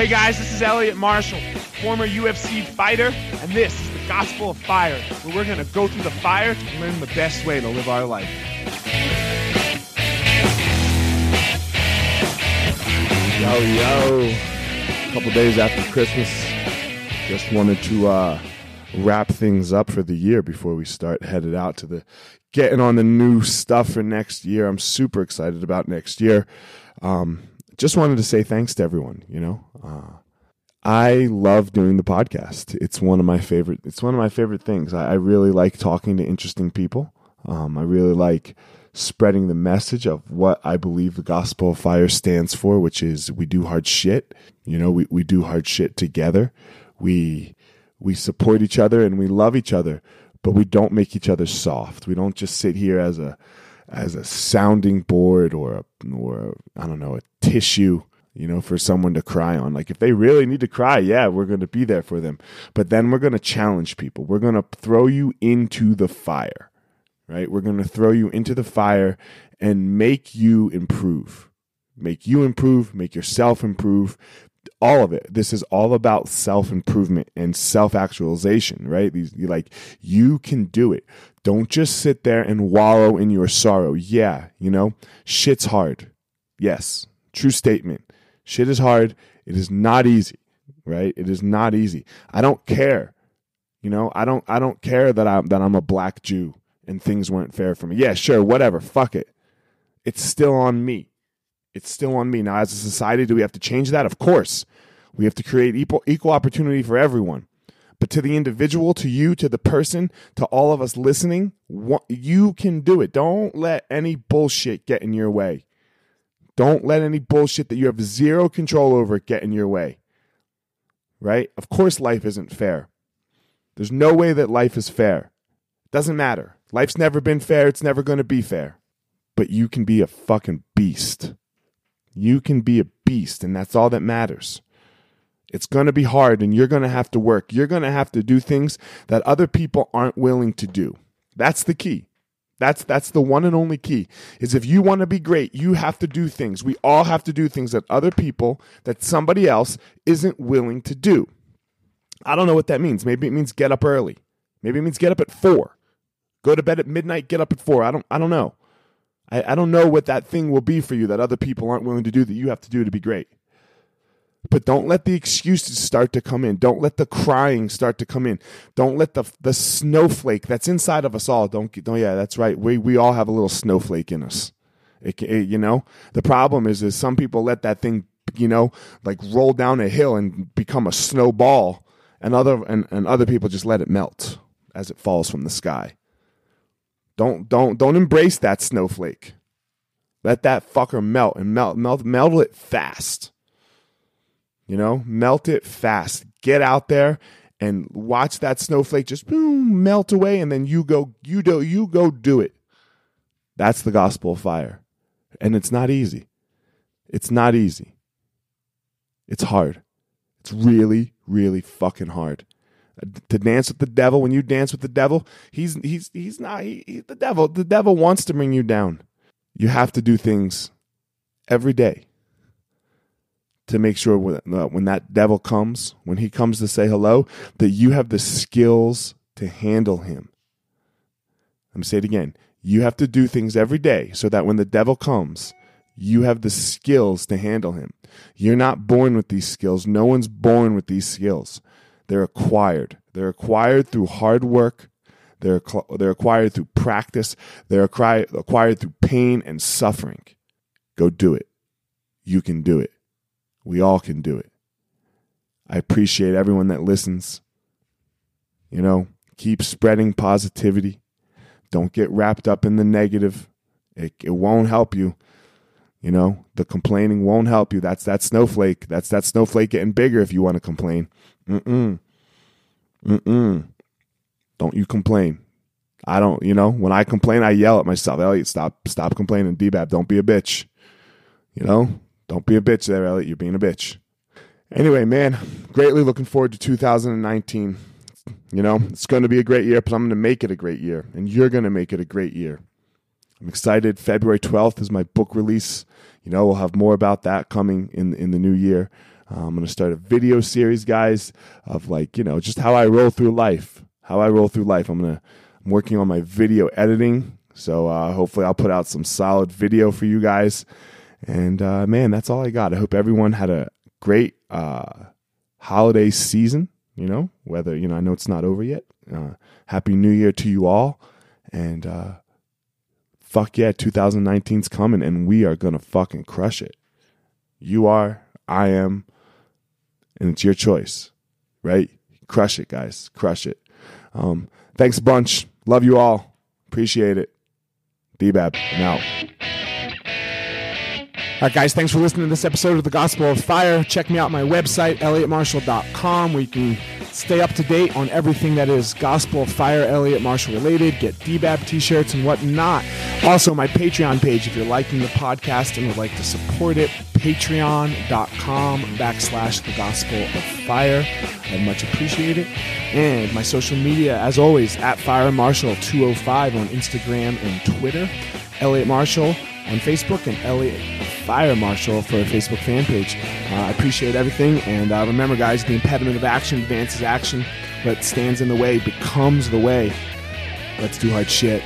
Hey guys, this is Eliot Marshall, former UFC fighter, and this is the Gospel of Fire, where we're going to go through the fire and learn the best way to live our life. Yo, yo. A couple days after Christmas. Just wanted to uh, wrap things up for the year before we start headed out to the getting on the new stuff for next year. I'm super excited about next year. Um, just wanted to say thanks to everyone, you know. Uh, I love doing the podcast. It's one of my favorite. It's one of my favorite things. I, I really like talking to interesting people. Um, I really like spreading the message of what I believe the gospel of fire stands for, which is we do hard shit. You know, we, we do hard shit together. We we support each other and we love each other, but we don't make each other soft. We don't just sit here as a as a sounding board or a, or I don't know a tissue you know, for someone to cry on. Like if they really need to cry, yeah, we're going to be there for them. But then we're going to challenge people. We're going to throw you into the fire, right? We're going to throw you into the fire and make you improve. Make you improve, make yourself improve. All of it. This is all about self improvement and self actualization, right? These, like, you can do it. Don't just sit there and wallow in your sorrow. Yeah, you know, shit's hard. Yes, true statement Shit is hard. It is not easy, right? It is not easy. I don't care. You know, I don't I don't care that I'm that I'm a black Jew and things weren't fair for me. Yeah, sure, whatever. Fuck it. It's still on me. It's still on me. Now as a society do we have to change that? Of course. We have to create equal equal opportunity for everyone. But to the individual, to you, to the person, to all of us listening, you can do it. Don't let any bullshit get in your way. Don't let any bullshit that you have zero control over get in your way. Right? Of course, life isn't fair. There's no way that life is fair. Doesn't matter. Life's never been fair. It's never going to be fair. But you can be a fucking beast. You can be a beast, and that's all that matters. It's going to be hard, and you're going to have to work. You're going to have to do things that other people aren't willing to do. That's the key. That's that's the one and only key. Is if you want to be great, you have to do things. We all have to do things that other people, that somebody else isn't willing to do. I don't know what that means. Maybe it means get up early. Maybe it means get up at four. Go to bed at midnight, get up at four. I don't I don't know. I, I don't know what that thing will be for you that other people aren't willing to do that you have to do to be great. But don't let the excuses start to come in. Don't let the crying start to come in. Don't let the the snowflake that's inside of us all. Don't don't yeah, that's right. We we all have a little snowflake in us. It, it, you know, the problem is is some people let that thing you know like roll down a hill and become a snowball, and other and, and other people just let it melt as it falls from the sky. Don't don't don't embrace that snowflake. Let that fucker melt and melt melt melt it fast. You know, melt it fast. Get out there and watch that snowflake just boom, melt away, and then you go, you do, you go do it. That's the gospel of fire, and it's not easy. It's not easy. It's hard. It's really, really fucking hard to dance with the devil. When you dance with the devil, he's he's he's not he, he, the devil. The devil wants to bring you down. You have to do things every day to make sure when, uh, when that devil comes, when he comes to say hello, that you have the skills to handle him. I'm say it again. You have to do things every day so that when the devil comes, you have the skills to handle him. You're not born with these skills. No one's born with these skills. They're acquired. They're acquired through hard work. They're, they're acquired through practice. They're acquired, acquired through pain and suffering. Go do it. You can do it. We all can do it. I appreciate everyone that listens. You know, keep spreading positivity. Don't get wrapped up in the negative. It, it won't help you. You know, the complaining won't help you. That's that snowflake. That's that snowflake getting bigger if you want to complain. Mm-mm. Mm-mm. Don't you complain. I don't, you know, when I complain, I yell at myself, Eliot, stop, stop complaining. DBAB, don't be a bitch. You know, don't be a bitch there, Eliot. You're being a bitch. Anyway, man, greatly looking forward to 2019. You know, it's going to be a great year, but I'm going to make it a great year, and you're going to make it a great year. I'm excited. February 12th is my book release. You know, we'll have more about that coming in in the new year. Uh, I'm going to start a video series, guys, of like, you know, just how I roll through life. How I roll through life. I'm going to, I'm working on my video editing. So uh, hopefully I'll put out some solid video for you guys. And uh, man, that's all I got. I hope everyone had a great uh, holiday season. You know, whether, you know, I know it's not over yet. Uh, happy New Year to you all. And uh, fuck yeah, 2019's coming and we are going to fucking crush it. You are, I am, and it's your choice, right? Crush it, guys. Crush it. Um, thanks a bunch. Love you all. Appreciate it. And out. All right, guys, thanks for listening to this episode of The Gospel of Fire. Check me out my website, eliotmarshall.com, where you can stay up to date on everything that is Gospel Fire, Eliot Marshall related, get DBAB t shirts and whatnot. Also, my Patreon page, if you're liking the podcast and would like to support it, patreon.com backslash The Gospel of Fire. I'd much appreciate it. And my social media, as always, at Fire Marshall 205 on Instagram and Twitter, Eliot Marshall on Facebook, and Eliot Fire Marshal for a Facebook fan page. Uh, I appreciate everything. And uh, remember, guys, the impediment of action advances action. but stands in the way becomes the way. Let's do hard shit.